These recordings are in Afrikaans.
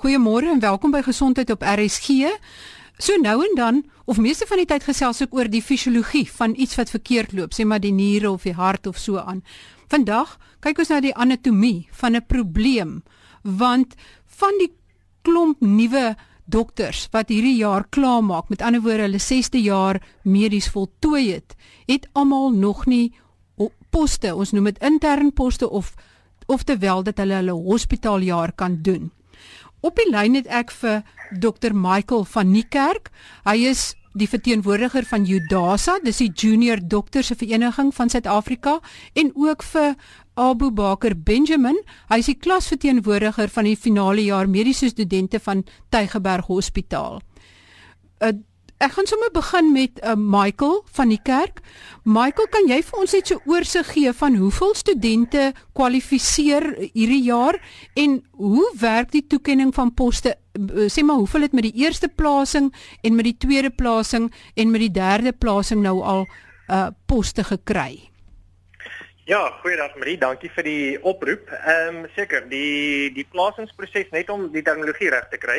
Goeiemôre en welkom by Gesondheid op RSG. So nou en dan, of meeste van die tyd gesels ek oor die fisiologie van iets wat verkeerd loop, sê maar die niere of die hart of so aan. Vandag kyk ons na die anatomie van 'n probleem want van die klomp nuwe dokters wat hierdie jaar klaarmaak, met ander woorde hulle 6de jaar medies voltooi het, het almal nog nie poste, ons noem dit intern poste of of terwyl dat hulle hulle hospitaaljaar kan doen. Op die lyn het ek vir Dr Michael van Niekerk. Hy is die verteenwoordiger van Udasa, dis die Junior Dokters se Vereniging van Suid-Afrika en ook vir Abu Bakar Benjamin. Hy is die klasverteenwoordiger van die finale jaar mediese studente van Tygerberg Hospitaal. Uh, Ek gaan sommer begin met uh, Michael van die kerk. Michael, kan jy vir ons net so oorsig gee van hoeveel studente kwalifiseer hierdie jaar en hoe werk die toekenning van poste? Uh, sê maar hoeveel het met die eerste plasing en met die tweede plasing en met die derde plasing nou al uh poste gekry? Ja, goeiedag Marie, dankie vir die oproep. Ehm um, seker, die die plasingsproses net om die terminologie reg te kry.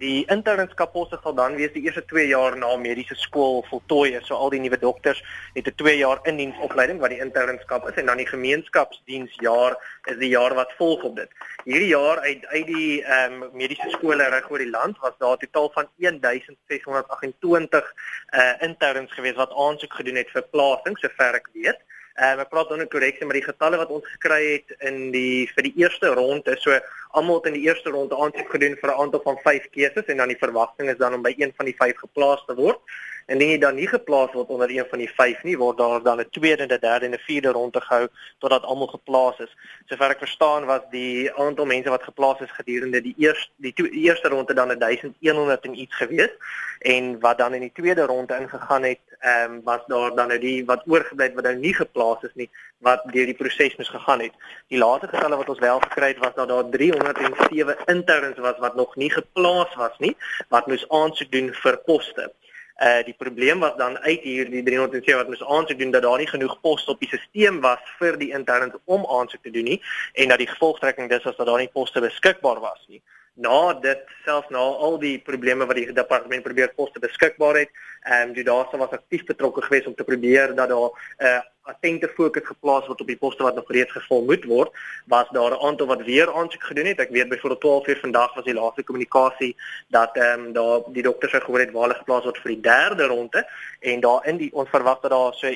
Die internskapposte sal dan wees die eerste 2 jaar na mediese skool voltooi. So al die nuwe dokters het 'n 2 jaar indiensopleiding wat die internskap is en dan die gemeenskapsdiensjaar is die jaar wat volg op dit. Hierdie jaar uit uit die ehm um, mediese skole reg oor die land was daar 'n totaal van 1628 uh interns gewees wat aansoek gedoen het vir plasing sover ek weet. Ehm uh, ek praat dan ook korrek met die getalle wat ons gekry het in die vir die eerste ronde. So almal het in die eerste ronde aansoek gedoen vir 'n aantal van 5 keuses en dan die verwagting is dan om by een van die 5 geplaas te word. Indien jy dan nie geplaas word onder een van die 5 nie, word daar dan 'n tweede, 'n derde en 'n vierde ronde gehou totdat almal geplaas is. Sover ek verstaan was die aantal mense wat geplaas is gedurende die eerste die, die eerste ronde dan 1100 en iets gewees en wat dan in die tweede ronde ingegaan het, ehm um, was daar dan nou die wat oorgebly het wat nou nie geplaas is nie, wat deur die proses moes gegaan het. Die laaste getalle wat ons wel gekry het was dat daar 307 interns was wat nog nie geplaas was nie, wat moes aansoek doen vir poste. Uh die probleem was dan uit hier die 307 wat moes aansoek doen dat daar nie genoeg poste op die stelsel was vir die interns om aansoek te doen nie en dat die gevolgtrekking dis was dat daar nie poste beskikbaar was nie. Na dit selfs na al die probleme wat die departement probeer poste beskikbaar het, ehm um, die daarse was aktief betrokke geweest om te probeer dat daar 'n uh, attente fokus geplaas word op die poste wat nog reeds gevul moet word, was daar 'n aantal wat weer aansoek gedoen het. Ek weet byvoorbeeld 12 uur vandag was die laaste kommunikasie dat ehm um, daar die dokters gehoor het waar hulle geplaas word vir die derde ronde en daar in die ons verwag dat daar so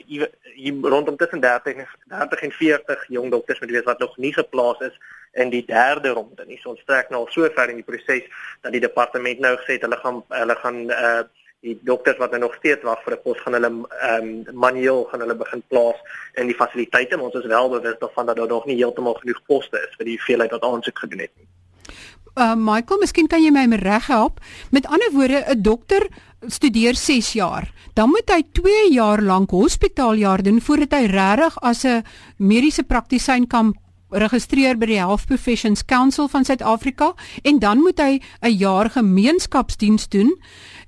hier rondom tussen 30 en 30 en 40 jong dokters moet wees wat nog nie geplaas is in die derde ronde nie. So ons trek nou al so ver in die proses dat die departement nou gesê het hulle gaan hulle gaan uh die dokters wat nou nog steeds wag vir 'n pos gaan hulle ehm um, manueel gaan hulle begin plaas in die fasiliteite maar ons is wel bewus daarvan dat daar nog nie heeltemal genoeg poste is vir die veelheid wat aansoek gedoen het. Uh Michael, miskien kan jy my reg help. Met ander woorde, 'n dokter studeer 6 jaar. Dan moet hy 2 jaar lank hospitaaljaar doen voordat hy regtig as 'n mediese praktisyn kan registreer by die Health Professions Council van Suid-Afrika en dan moet hy 'n jaar gemeenskapsdiens doen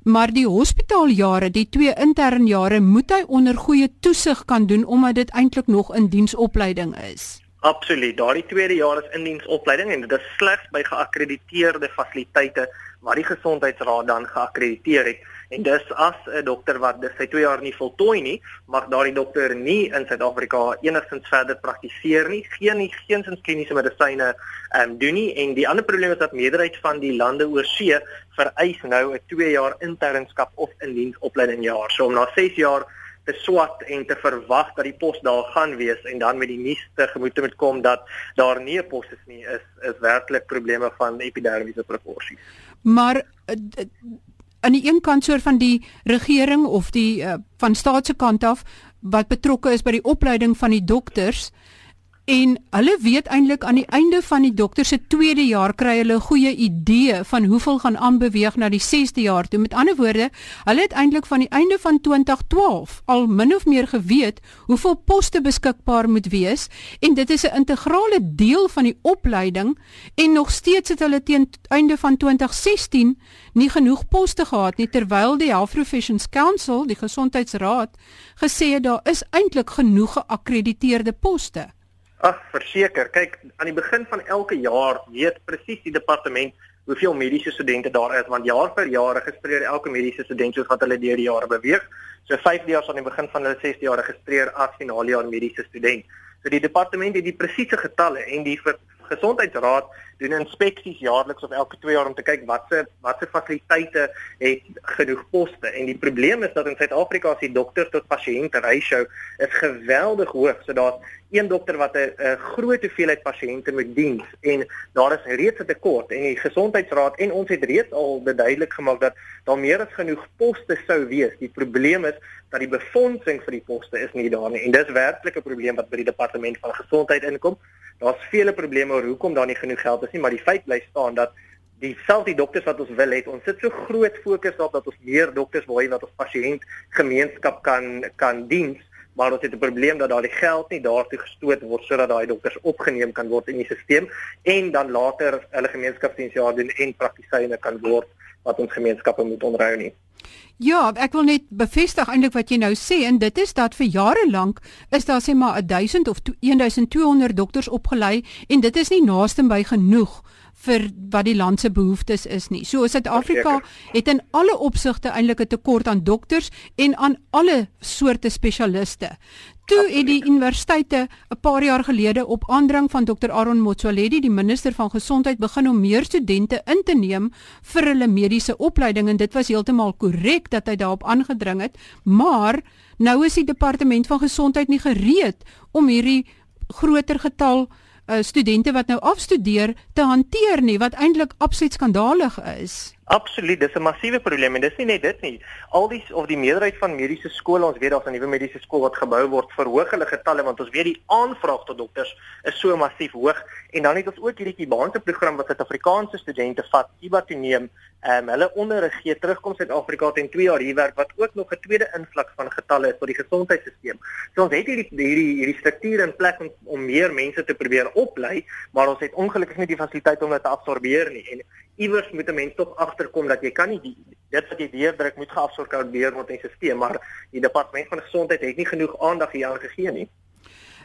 maar die hospitaaljare, die twee intern jare, moet hy onder goeie toesig kan doen omdat dit eintlik nog in diensopleiding is. Absoluut. Daardie tweede jaar is in diensopleiding en dit is slegs by geakkrediteerde fasiliteite waar die gesondheidsraad dan geakkrediteer het. En dis as 'n dokter wat sy 2 jaar nie voltooi nie, mag daardie dokter nie in Suid-Afrika enigstens verder praktiseer nie, geen nie geensins kliniese medisyne ehm um, doen nie en die ander probleem is dat meerderheid van die lande oor see vereis nou 'n 2 jaar internskap of indiensopleiding jaar. So om na 6 jaar te swat en te verwag dat die pos daar gaan wees en dan met die nuus te gemoed te moet kom dat daar nie 'n pos is nie is is werklik probleme van epidermiese proporsies. Maar uh, aan die een kant soort van die regering of die uh, van staat se kant af wat betrokke is by die opleiding van die dokters en hulle weet eintlik aan die einde van die dokter se tweede jaar kry hulle 'n goeie idee van hoeveel gaan aanbeweeg na die 6de jaar toe. Met ander woorde, hulle het eintlik van die einde van 2012 al min of meer geweet hoeveel poste beskikbaar moet wees en dit is 'n integrale deel van die opleiding en nog steeds het hulle teen einde van 2016 nie genoeg poste gehad nie terwyl die Health Professions Council, die gesondheidsraad, gesê het daar is eintlik genoeg geakkrediteerde poste. Ag, verseker. Kyk, aan die begin van elke jaar weet presies die departement hoeveel mediese studente daar is want jaar vir jaar registreer elke mediese student soos wat hulle deur die jare beweeg. So 5 jaar aan die begin van hulle 6de jaar registreer as finale jaar mediese student. So die departement het die presiese getalle en die gesondheidsraad doen inspeksies jaarliks of elke 2 jaar om te kyk watse watse fasiliteite het genoeg poste en die probleem is dat in Suid-Afrika se dokter tot pasiënt ratio is geweldig hoog. So daar's een dokter wat 'n groot hoeveelheid pasiënte moet dien en daar is reeds 'n tekort en die gesondheidsraad en ons het reeds al duidelik gemaak dat daar meer as genoeg poste sou wees. Die probleem is dat die befondsing vir die poste is nie daar nie en dis werklik 'n probleem wat by die departement van gesondheid inkom. Daar's vele probleme oor hoekom daar nie genoeg geld is nie, maar die feit bly staan dat die selfde dokters wat ons wil hê, ons sit so groot fokus daarop dat ons meer dokters wil hê wat ons pasiënt gemeenskap kan kan dien, maar ons het 'n probleem dat daai geld nie daartoe gestoot word sodat daai dokters opgeneem kan word in die stelsel en dan later hulle gemeenskapsdiensjaar doen en praktisyne kan word wat ons gemeenskappe moet onderhou nie. Ja, ek wil net bevestig eintlik wat jy nou sê en dit is dat vir jare lank is daar sê maar 1000 of 1200 dokters opgelei en dit is nie naaste by genoeg vir wat die land se behoeftes is nie. So Suid-Afrika het in alle opsigte eintlik 'n tekort aan dokters en aan alle soorte spesialiste. Toe het die universiteite 'n paar jaar gelede op aandrang van Dr Aaron Motsoaledi, die minister van gesondheid, begin om meer studente in te neem vir hulle mediese opleiding. En dit was heeltemal korrek dat hy daarop aangedring het, maar nou is die departement van gesondheid nie gereed om hierdie groter getal uh, studente wat nou afstudeer te hanteer nie wat eintlik absoluut skandalig is. Absoluut, dis 'n massiewe probleem en dis nie net dit nie. Al die of die meerderheid van mediese skole, ons weet daar's 'n nuwe mediese skool wat gebou word, verhoog hulle getalle want ons weet die aanvraag tot dokters is so massief hoog en dan het ons ook hierdie Kibaanse program wat Suid-Afrikaanse studente vat, Kiba toe neem, ehm um, hulle onderrig terugkom Suid-Afrika teen 2 jaar hier werk wat ook nog 'n tweede invloed van getalle is vir die gesondheidstelsel. So ons het hierdie hierdie hierdie struktuur in plek om om meer mense te probeer oplei, maar ons het ongelukkig nie die fasiliteite om dit te absorbeer nie en iewers moet 'n mens tog agterkom dat jy kan nie die, dit wat jy deurdruk moet geabsorbeer word in die stelsel, maar die departement van gesondheid het nie genoeg aandag hieraan gegee nie.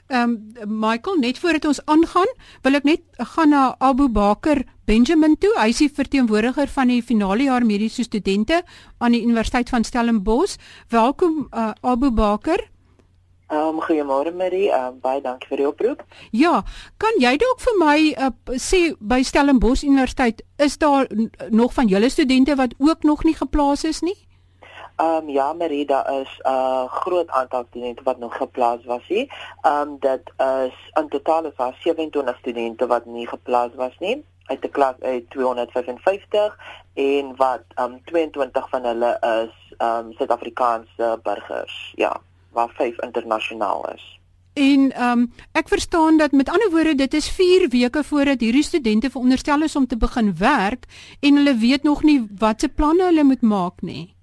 Ehm um, Michael, net voordat ons aangaan, wil ek net gaan na Abu Bakar Benjamin toe. Hy is die verteenwoordiger van die finale jaar mediese studente aan die Universiteit van Stellenbosch. Welkom uh, Abu Bakar. Ehm um, goeiemôre Marie, um, baie dankie vir die oproep. Ja, kan jy dalk vir my uh, sê by Stellenbosch Universiteit is daar nog van julle studente wat ook nog nie geplaas is nie? Ehm um, ja Marie, daar is 'n uh, groot aantal studente wat nog geplaas was nie. Ehm um, dit is in totaal is daar 27 studente wat nie geplaas was nie uit 'n klas uit 255 en wat ehm um, 22 van hulle is ehm um, Suid-Afrikaanse burgers. Ja waar vyf internasionaal is. En ehm um, ek verstaan dat met ander woorde dit is 4 weke voordat hierdie studente veronderstel is om te begin werk en hulle weet nog nie watse planne hulle moet maak nie.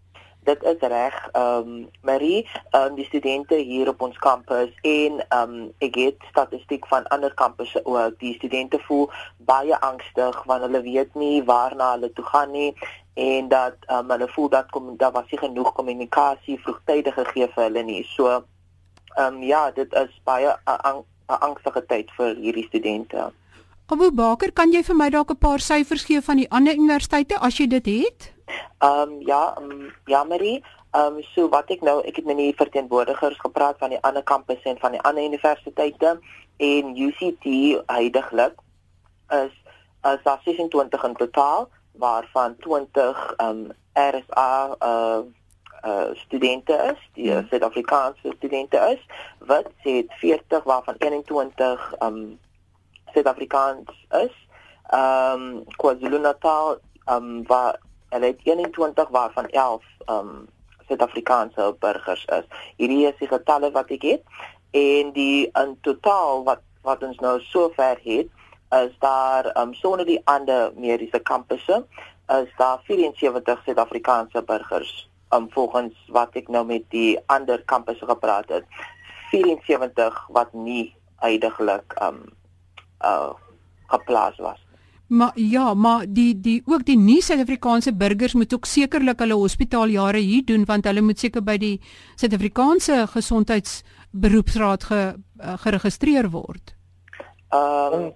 Dit is reg. Ehm um, Marie, ehm um, die studente hier op ons kampus en ehm um, ek het statistiek van ander kampusse ook. Die studente voel baie angstig want hulle weet nie waarna hulle toe gaan nie en dat um, hulle voel dat kom daar was nie genoeg kommunikasie vroegtydig gegee vir hulle nie. So ehm um, ja, dit is baie 'n angstige tyd vir hierdie studente. Abu Bakar, kan jy vir my dalk 'n paar syfers gee van die ander universiteite as jy dit het? Ehm um, ja, um, ja Marie, ehm um, so wat ek nou, ek het met die verteenwoordigers gepraat van die ander kampusse en van die ander universiteite en UCT heidaglik is as daar 26 in totaal waarvan 20 um RSA uh uh studente is, die hmm. Suid-Afrikaanse studente is, wat sê 40 waarvan 21 um Suid-Afrikaans is. Um KwaZulu-Natal um waar hulle het 21 waarvan 11 um Suid-Afrikaanse burgers is. Hierdie is die getalle wat ek het en die in totaal wat wat ons nou sover het is daar um sonder die ander mediese kampusse is daar 74 Suid-Afrikaanse burgers um volgens wat ek nou met die ander kampusse gepraat het 74 wat nie heidaglik um uh geplaas was Maar ja, maar die die ook die nie Suid-Afrikaanse burgers moet ook sekerlik hulle hospitaaljare hier doen want hulle moet seker by die Suid-Afrikaanse gesondheidsberoepsraad ge, uh, geregistreer word. Ehm um,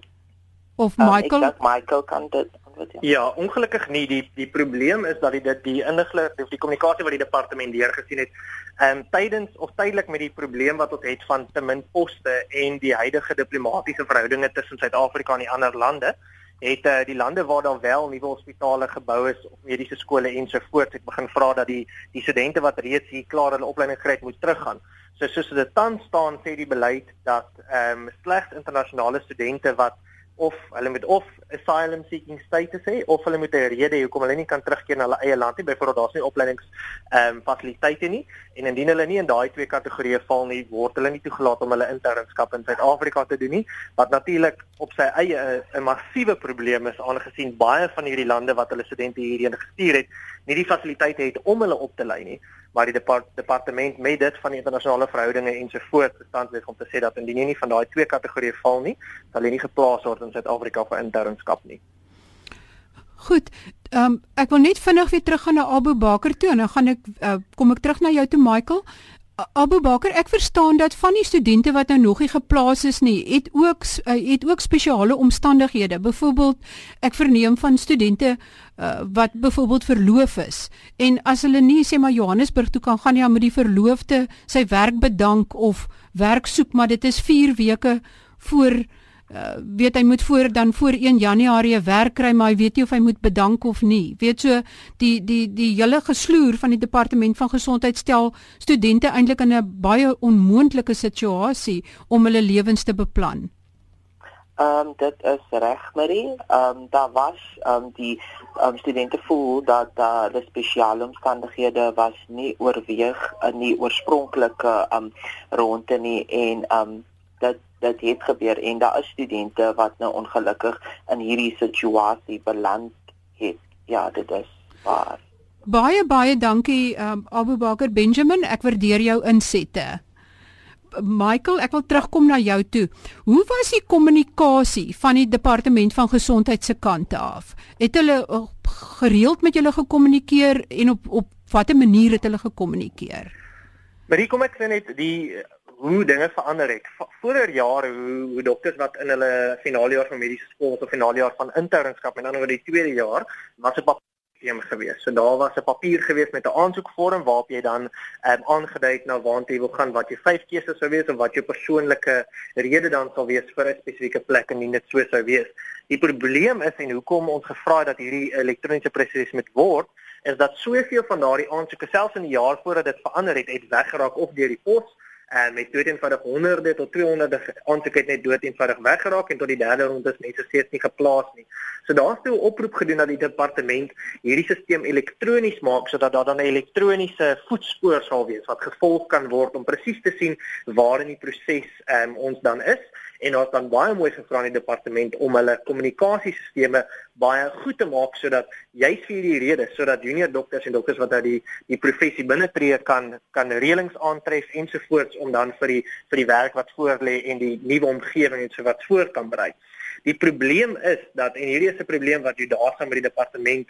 of Michael um, Michael kan dit antwoord ja. Ja, ongelukkig nie. Die die probleem is dat die dit die inligting of die kommunikasie wat die departement deurgesien het, ehm um, tydens of tydelik met die probleem wat ons het van te min poste en die huidige diplomatisiese verhoudinge tussen Suid-Afrika en die ander lande, het uh, die lande waar daar wel nuwe hospitale gebou is of mediese skole ensovoorts het begin vra dat die die studente wat reeds hier klaar hulle opleiding gekry het moet teruggaan. So soos dit tans staan sê die beleid dat ehm um, slegs internasionale studente wat of hulle moet of asylum seeking status hê of hulle moet 'n rede hê hoekom hulle nie kan terugkeer na hulle eie land nie. Byvoorbeeld daar's nie opleidings ehm um, fasiliteite nie en indien hulle nie in daai twee kategorieë val nie, word hulle nie toegelaat om hulle internskap in Suid-Afrika te doen nie. Wat natuurlik op sy eie 'n massiewe probleem is aangesien baie van hierdie lande wat hulle studente hierheen gestuur het, nie die fasiliteite het om hulle op te lei nie maar die depart departement met dit van internasionale verhoudinge ensovoorts bestand wees om te sê dat indien jy nie van daai twee kategorieë val nie, sal jy nie geplaas word in Suid-Afrika vir internskap nie. Goed. Ehm um, ek wil net vinnig weer teruggaan na Abu Bakar toe en dan gaan ek uh, kom ek terug na jou toe Michael. Abu Bakar, ek verstaan dat van die studente wat nou nog nie geplaas is nie, het ook uh, het ook spesiale omstandighede. Byvoorbeeld, ek verneem van studente uh, wat byvoorbeeld verloof is en as hulle nie sê maar Johannesburg toe kan gaan nie, dan moet die verloofde sy werk bedank of werk soek, maar dit is 4 weke voor uh, weet hy moet voor dan voor 1 Januarie werk kry maar hy weet nie of hy moet bedank of nie. Weet so die die die hele gesloer van die departement van gesondheid stel studente eintlik in 'n baie onmoontlike situasie om hulle lewens te beplan. Ehm um, dit is reg Marie. Ehm um, daar was ehm um, die um, studente voel dat daar uh, spesiale omstandighede was nie oorweeg in die oorspronklike ehm um, ronde nie en ehm um, dit dit het gebeur en daar is studente wat nou ongelukkig in hierdie situasie beland het. Ja, dit is waar. Baie baie dankie um, Abu Bakar Benjamin, ek waardeer jou insette. Michael, ek wil terugkom na jou toe. Hoe was die kommunikasie van die departement van gesondheid se kant af? Het hulle uh, gereeld met julle gekommunikeer en op op watter manier het hulle gekommunikeer? Maar hier kom ek sê net die hoe dinge verander het. Voorer jare hoe hoe dokters wat in hulle finale jaar van mediese skool of finale jaar van internskap en dan oor die tweede jaar was 'n papiertjie gewees. So daar was 'n papier gewees met 'n aansoekvorm waarop jy dan ehm um, aangedui het na waartoe jy wil gaan, wat jou vyf keuses sou wees of wat jou persoonlike rede dan sal wees vir 'n spesifieke plek en dit so sou wees. Die probleem is en hoekom ons gevra het dat hierdie elektroniese proses moet word is dat soveel van daardie aansoeke selfs in die jaar voordat dit verander het, het weggeraak of deur die pos en met dood eenvoudig honderde tot 200 aansoeke het net dood eenvoudig weggeraak en tot die derde ronde is mense steeds nie geplaas nie. So daar's toe 'n oproep gedoen dat die departement hierdie stelsel elektronies maak sodat daar dan 'n elektroniese voetspoor sal wees wat gevolg kan word om presies te sien waar in die proses um, ons dan is en ons dan baie mooi gevra aan die departement om hulle kommunikasiesisteme baie goed te maak sodat juis vir hierdie rede sodat junior dokters en dokters wat uit die die professie binne tree kan kan reëlings aantref ensovoorts om dan vir die vir die werk wat voor lê en die nuwe omgewing en so wat voor kan berei. Die probleem is dat en hierdie is 'n probleem wat jy daarstaan by die departement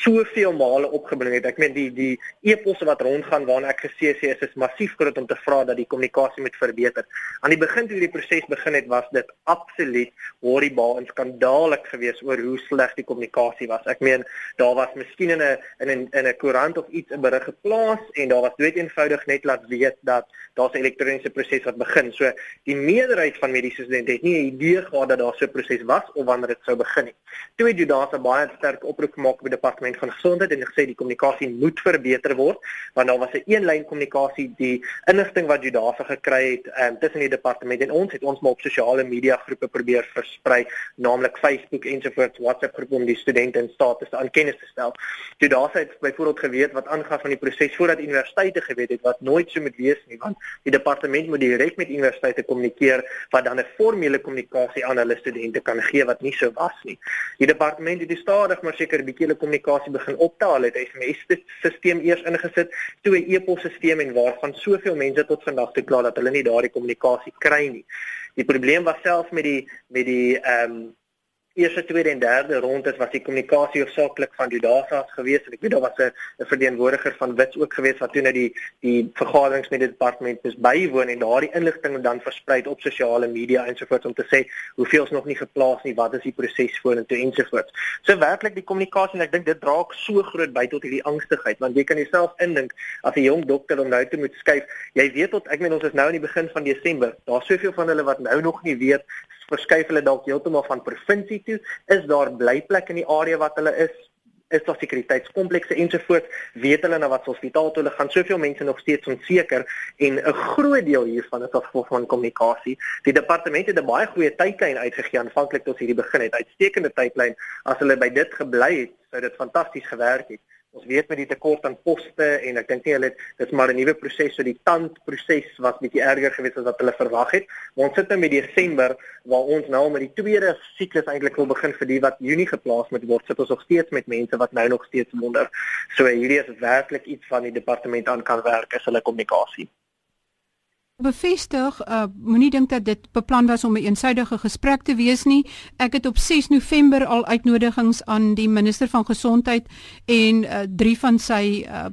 soveel male opgebring het. Ek meen die die e-posse wat rondgaan waarna ek gesê sê is is massief groot om te vra dat die kommunikasie moet verbeter. Aan die begin toe hierdie proses begin het, was dit absoluut horribaal en skandalig geweest oor hoe sleg die kommunikasie was. Ek meen daar was miskien in 'n in 'n in 'n koerant of iets 'n berig geplaas en daar was dood eenvoudig net laat weet dat daar's 'n elektroniese proses wat begin. So die meerderheid van mediese studente het nie 'n idee gehad dat daar so 'n proses was of wanneer dit sou begin het jy daar 'n baie sterk oproep gemaak by die departement van gesondheid en gesê die kommunikasie moet verbeter word want daar was 'n eenlyn kommunikasie die inligting wat jy daarvan gekry het um, tussen die departement en ons het ons maar op sosiale media groepe probeer versprei, naamlik Facebook ensovoorts, WhatsApp groepe om die studente in staat te aan kennis te stel. Toe daar sê byvoorbeeld geweet wat aangaan van die proses voordat universiteite geweet het wat nooit so moet wees nie want die departement moet direk met universiteite kommunikeer wat dan 'n formele kommunikasie aan hulle studente kan gee wat nie so was nie. Die departement het stadig maar seker 'n bietjie hulle kommunikasie begin optel, het SMS-stelsel eers ingesit, toe 'n e-posstelsel en waarvan soveel mense tot vandag toe kla dat hulle nie daardie kommunikasie kry nie. Die probleem was self met die met die ehm um, eerste, tweede en derde rondes was die kommunikasie hoofsaaklik van Judasas geweest en ek weet daar was 'n verteenwoordiger van Wits ook geweest wat toe na die die vergaderings met die departement moes bywoon en daardie inligting dan versprei op sosiale media ensovoorts om te sê hoeveel is nog nie geplaas nie, wat is die proses vorentoe ensovoorts. So werklik die kommunikasie en ek dink dit dra ook so groot by tot hierdie angstigheid want jy kan jouself indink as 'n jong dokter om nou te moet skuif. Jy weet tot ek meen ons is nou in die begin van Desember. Daar's soveel van hulle wat nou nog nie weet verskuif hulle dalk heeltemal van provinsie toe? Is daar blyplek in die area wat hulle is? Is daar sekuriteitskomplekse ensovoorts? Weet hulle nou wat hospitaal toe hulle gaan? Soveel mense nog steeds onseker en 'n groot deel hiervan is as gevolg van kommunikasie. Die departement het 'n baie goeie tydlyn uitgegee aanvanklik tot hierdie begin het. Uitstekende tydlyn. As hulle by dit gebly het, sou dit fantasties gewerk het. Ons weet met die tekort aan poste en ek dink nie hulle dit is maar 'n nuwe proses so die tandproses was bietjie erger geweest as wat hulle verwag het. Maar ons sit nou met Desember waar ons nou met die tweede siklus eintlik wil begin vir die wat Junie geplaas moet word. Sit ons nog steeds met mense wat nou nog steeds wonder. So hierdie is werklik iets van die departement aan kan werk is hulle kommunikasie bevestig uh, moenie dink dat dit beplan was om 'n een eensidedige gesprek te wees nie. Ek het op 6 November al uitnodigings aan die minister van gesondheid en uh, drie van sy uh,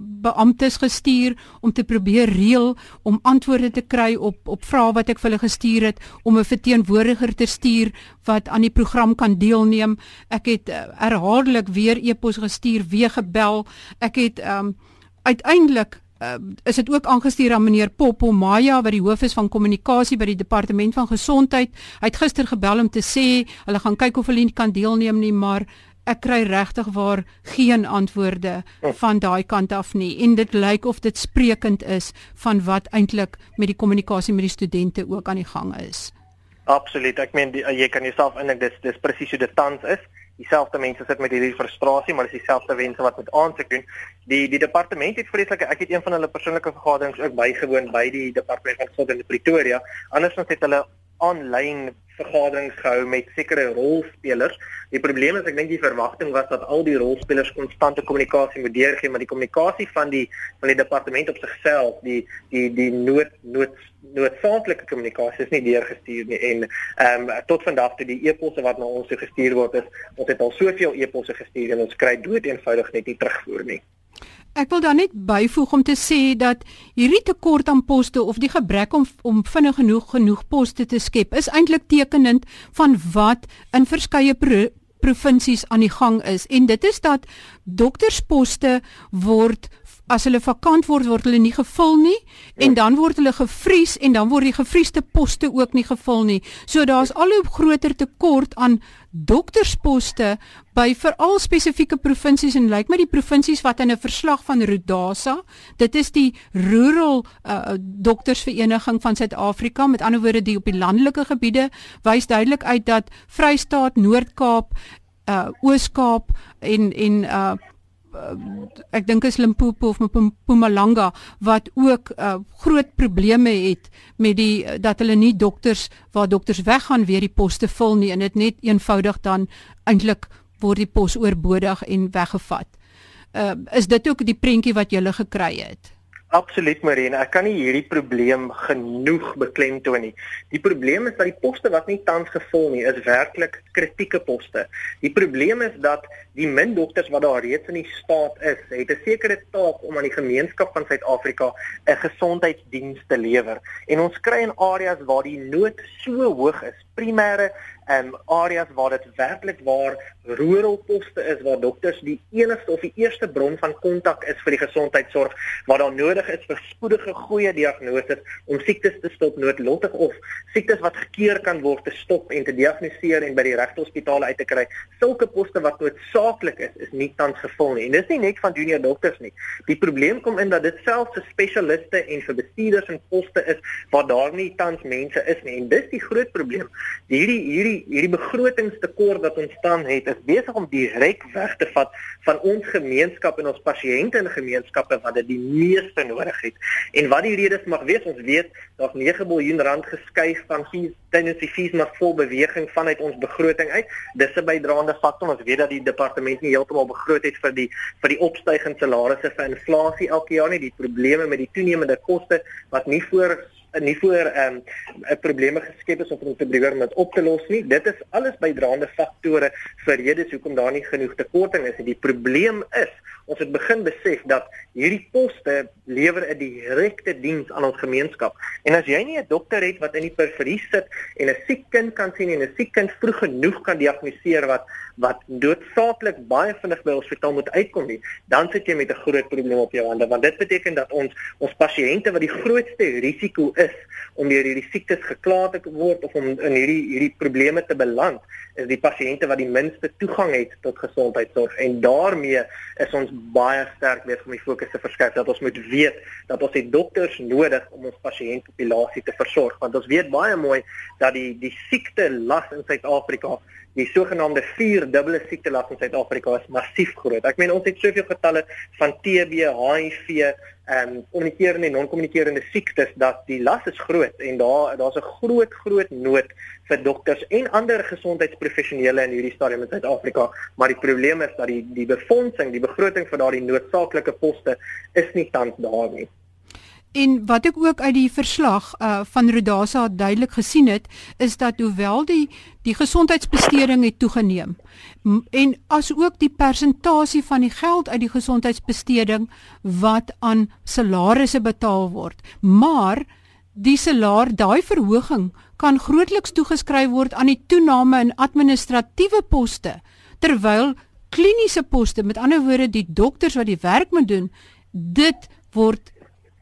beamptes gestuur om te probeer reël om antwoorde te kry op op vrae wat ek vir hulle gestuur het om 'n verteenwoordiger te stuur wat aan die program kan deelneem. Ek het uh, herhaaldelik weer e-pos gestuur weer gebel. Ek het um, uiteindelik uh, is dit ook aangestuur aan meneer Popo Maya wat die hoof is van kommunikasie by die departement van gesondheid. Hy het gister gebel om te sê hulle gaan kyk of hulle kan deelneem nie, maar ek kry regtig waar geen antwoorde van daai kant af nie en dit lyk of dit sprekend is van wat eintlik met die kommunikasie met die studente ook aan die gang is. Absoluut. Ek meen jy kan jouself indink dis dis presies hoe dit tans is dieselfde mense sit met hierdie frustrasie, maar dis dieselfde mense wat met aansoek doen. Die die departement het vreeslike ek het een van hulle persoonlike vergaderings ook bygewoon by die departement van gesondheid in Pretoria. Andersins het hulle aanlyn vergaderings gehou met sekere rolspelers. Die probleem is ek dink die verwagting was dat al die rolspelers konstante kommunikasie moet deurgee, maar die kommunikasie van die van die departement op sigself, die die die nood nood noodsaaklike kommunikasie is nie deurgestuur nie en ehm um, tot vandag toe die e-posse wat na ons gestuur word is, ons het al soveel e-posse gestuur en ons kry dood eenvoudig net nie terugvoer nie. Ek wil dan net byvoeg om te sê dat hierdie tekort aan poste of die gebrek om om vinnig genoeg genoeg poste te skep is eintlik tekenend van wat in verskeie pro provinsies aan die gang is. En dit is dat doktersposte word as hulle vakant word word hulle nie gevul nie en ja. dan word hulle gevries en dan word die gevriesde poste ook nie gevul nie. So daar's al hoe groter tekort aan doktersposte by veral spesifieke provinsies en lyk my die provinsies wat in 'n verslag van Rodasa, dit is die Rural uh, Doktersvereniging van Suid-Afrika, met ander woorde die op die landelike gebiede, wys duidelik uit dat Vrystaat, Noord-Kaap, uh, Oos-Kaap en en uh, ek dink is Limpopo of Mpumalanga wat ook uh, groot probleme het met die uh, dat hulle nie dokters waar dokters weggaan weer die poste vul nie en dit net eenvoudig dan eintlik word die pos oorbodig en weggevat. Uh, is dit ook die prentjie wat jy gele gekry het? Absoluut Marina, ek kan nie hierdie probleem genoeg beklemtoon nie. Die probleem is dat die poste wat nie tans gevul nie, is werklik kritieke poste. Die probleem is dat die min dokters wat daar reeds in die staat is, het 'n sekere taak om aan die gemeenskap van Suid-Afrika 'n gesondheidsdiens te lewer. En ons kry in areas waar die nood so hoog is, primêre um areas waar dit werklik waar rural poste is waar dokters die enigste of die eerste bron van kontak is vir die gesondheidsorg waar daar nodig is vir spoedige goeie diagnose om siektes te stop noodlottig of siektes wat gekeur kan word te stop en te diagnoseer en by die regte hospitale uit te kry. Sulke poste wat noodsaaklik is is nie tans gevul nie. En dis nie net van junior dokters nie. Die probleem kom in dat dit selfs vir spesialiste en vir bestuurders en poste is waar daar nie tans mense is nie. En dis die groot probleem. Hierdie hierdie hierdie begrotingstekort wat ontstaan het is besig om direk weg te vat van ons gemeenskap en ons pasiënte in gemeenskappe wat dit die meeste nodig het. En wat die redes mag wees, ons weet daar's 9 miljard rand geskuif van fees tydens die fees maar vol beweging vanuit ons begroting uit. Dis 'n bydraende faktor. Ons weet dat die departement nie heeltemal begroot het vir die vir die opstygende salarisse vir inflasie elke jaar nie, die probleme met die toenemende koste wat nie voor nie voor ehm um, probleme geskep is om te probeer om dit op te los nie. Dit is alles bydraende faktore vir redes hoekom daar nie genoeg tekorting is. Die probleem is ons het begin besef dat hierdie poste lewer 'n direkte diens aan ons gemeenskap. En as jy nie 'n dokter het wat in die periferie sit en 'n siek kind kan sien en 'n siek kind vroeg genoeg kan diagnoseer wat wat doodsaaklik baie vinnig by hospitaal moet uitkom nie, dan sit jy met 'n groot probleem op jou hande want dit beteken dat ons ons pasiënte wat die grootste risiko is om deur hierdie siektes gekla te word of om in hierdie hierdie probleme te beland, is die pasiënte wat die minste toegang het tot gesondheidsorg en daarmee is ons baie sterk weer om die fokus te verskuif dat ons moet weet dat ons het dokters nodig om ons pasiëntpopulasie te versorg want ons weet baie mooi dat die die siekte las in Suid-Afrika die sogenaamde vier dubbele siekte las in Suid-Afrika is massief groot. Ek meen ons het soveel getalle van TB, HIV, ehm um, kommunikerende en non-kommunikerende siektes dat die las is groot en daar daar's 'n groot groot nood vir dokters en ander gesondheidsprofessionele in hierdie stadium in Suid-Afrika, maar die probleem is dat die die befondsing, die begroting vir daardie noodsaaklike poste is nie tans daar nie. En wat ek ook uit die verslag uh, van Rodasa duidelik gesien het, is dat hoewel die die gesondheidsbesteding het toegeneem en as ook die persentasie van die geld uit die gesondheidsbesteding wat aan salarisse betaal word, maar die salaar daai verhoging kan grootliks toegeskryf word aan die toename in administratiewe poste terwyl kliniese poste met ander woorde die dokters wat die werk moet doen dit word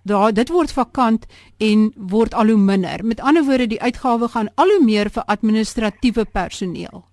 daar dit word vakant en word al hoe minder. Met ander woorde, die uitgawe gaan al hoe meer vir administratiewe personeel.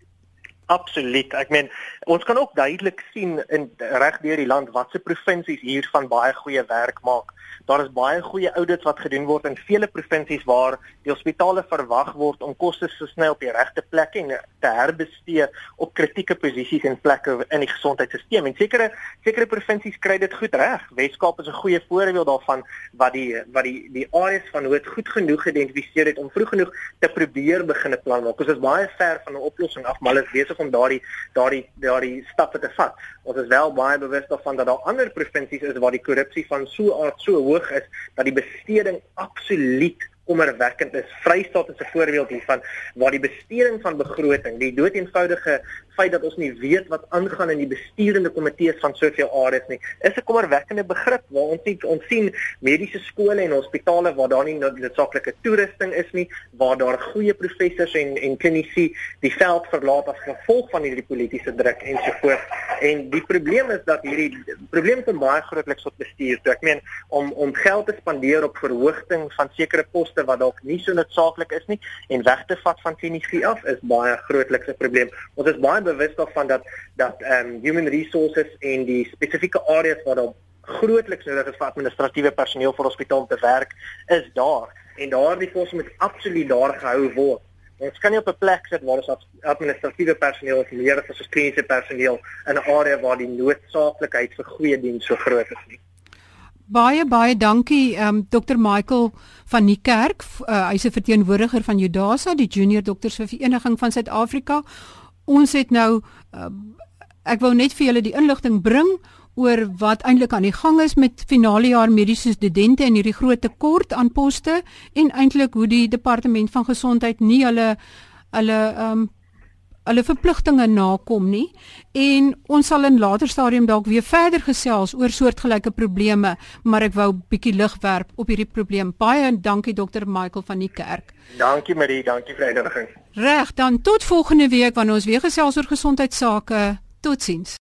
Absoluut. Ek meen, ons kan ook duidelik sien in reg deur die land watse provinsies hier van baie goeie werk maak daar is baie goeie audits wat gedoen word in vele provinsies waar die hospitale verwag word om kostes so snel op die regte plek en te herbestee op kritieke posisies en plekke in die gesondheidstelsel. En sekere sekere provinsies kry dit goed reg. Weskaap is 'n goeie voorbeeld daarvan wat die wat die die areas van dit goed genoeg geïdentifiseer het om vroeg genoeg te probeer begin 'n plan maak. Ons is baie ver van 'n oplossing af, maar hulle is besig om daardie daardie daardie stappe te vat. Ons is wel baie bewus daarvan dat daar ander provinsies is waar die korrupsie van so aard so hoog is dat die besteding absoluut kommerwekkend is. Vrystaat is 'n voorbeeld hiervan waar die besteding van begroting, die doeteenvoudige feit dat ons nie weet wat aangaan in die besturende komitees van soveel areas nie, is 'n kommerwekkende begrip waar ons sien ons sien mediese skole en hospitale waar daar nie noodsaaklike toerusting is nie, waar daar goeie professors en en klinici die veld verlaat as gevolg van hierdie politieke druk en so voort. En die probleem is dat hierdie probleem kom baie grootliks tot bestuur. So ek meen om om geld te spandeer op verhoging van sekere poste poste wat dalk nie so noodsaaklik is nie en weg te vat van kliniese af is baie grootliks 'n probleem. Ons is baie bewus daarvan dat dat ehm um, human resources en die spesifieke areas waar daar grootliks nodig is vir administratiewe personeel vir hospitaal te werk is daar en daardie poste moet absoluut daar gehou word. Ons kan nie op 'n plek sit waar ons administratiewe personeel of meer as kliniese personeel in 'n area waar die noodsaaklikheid vir goeie diens so groot is nie. Baie baie dankie um, Dr Michael van die kerk. Uh, Hy's 'n verteenwoordiger van Judasa, die Junior Dokters Vereniging van Suid-Afrika. Ons het nou uh, ek wou net vir julle die inligting bring oor wat eintlik aan die gang is met finale jaar mediese studente en hierdie groot tekort aan poste en eintlik hoe die departement van gesondheid nie hulle hulle um, hulle verpligtinge nakom nie en ons sal in later stadium dalk weer verder gesels oor soortgelyke probleme maar ek wou bietjie lig werp op hierdie probleem. Baie dankie dokter Michael van die kerk. Dankie Marie. Dankie vir die uitnodiging. Reg dan tot volgende week wanneer ons weer gesels oor gesondheidsake. Totsiens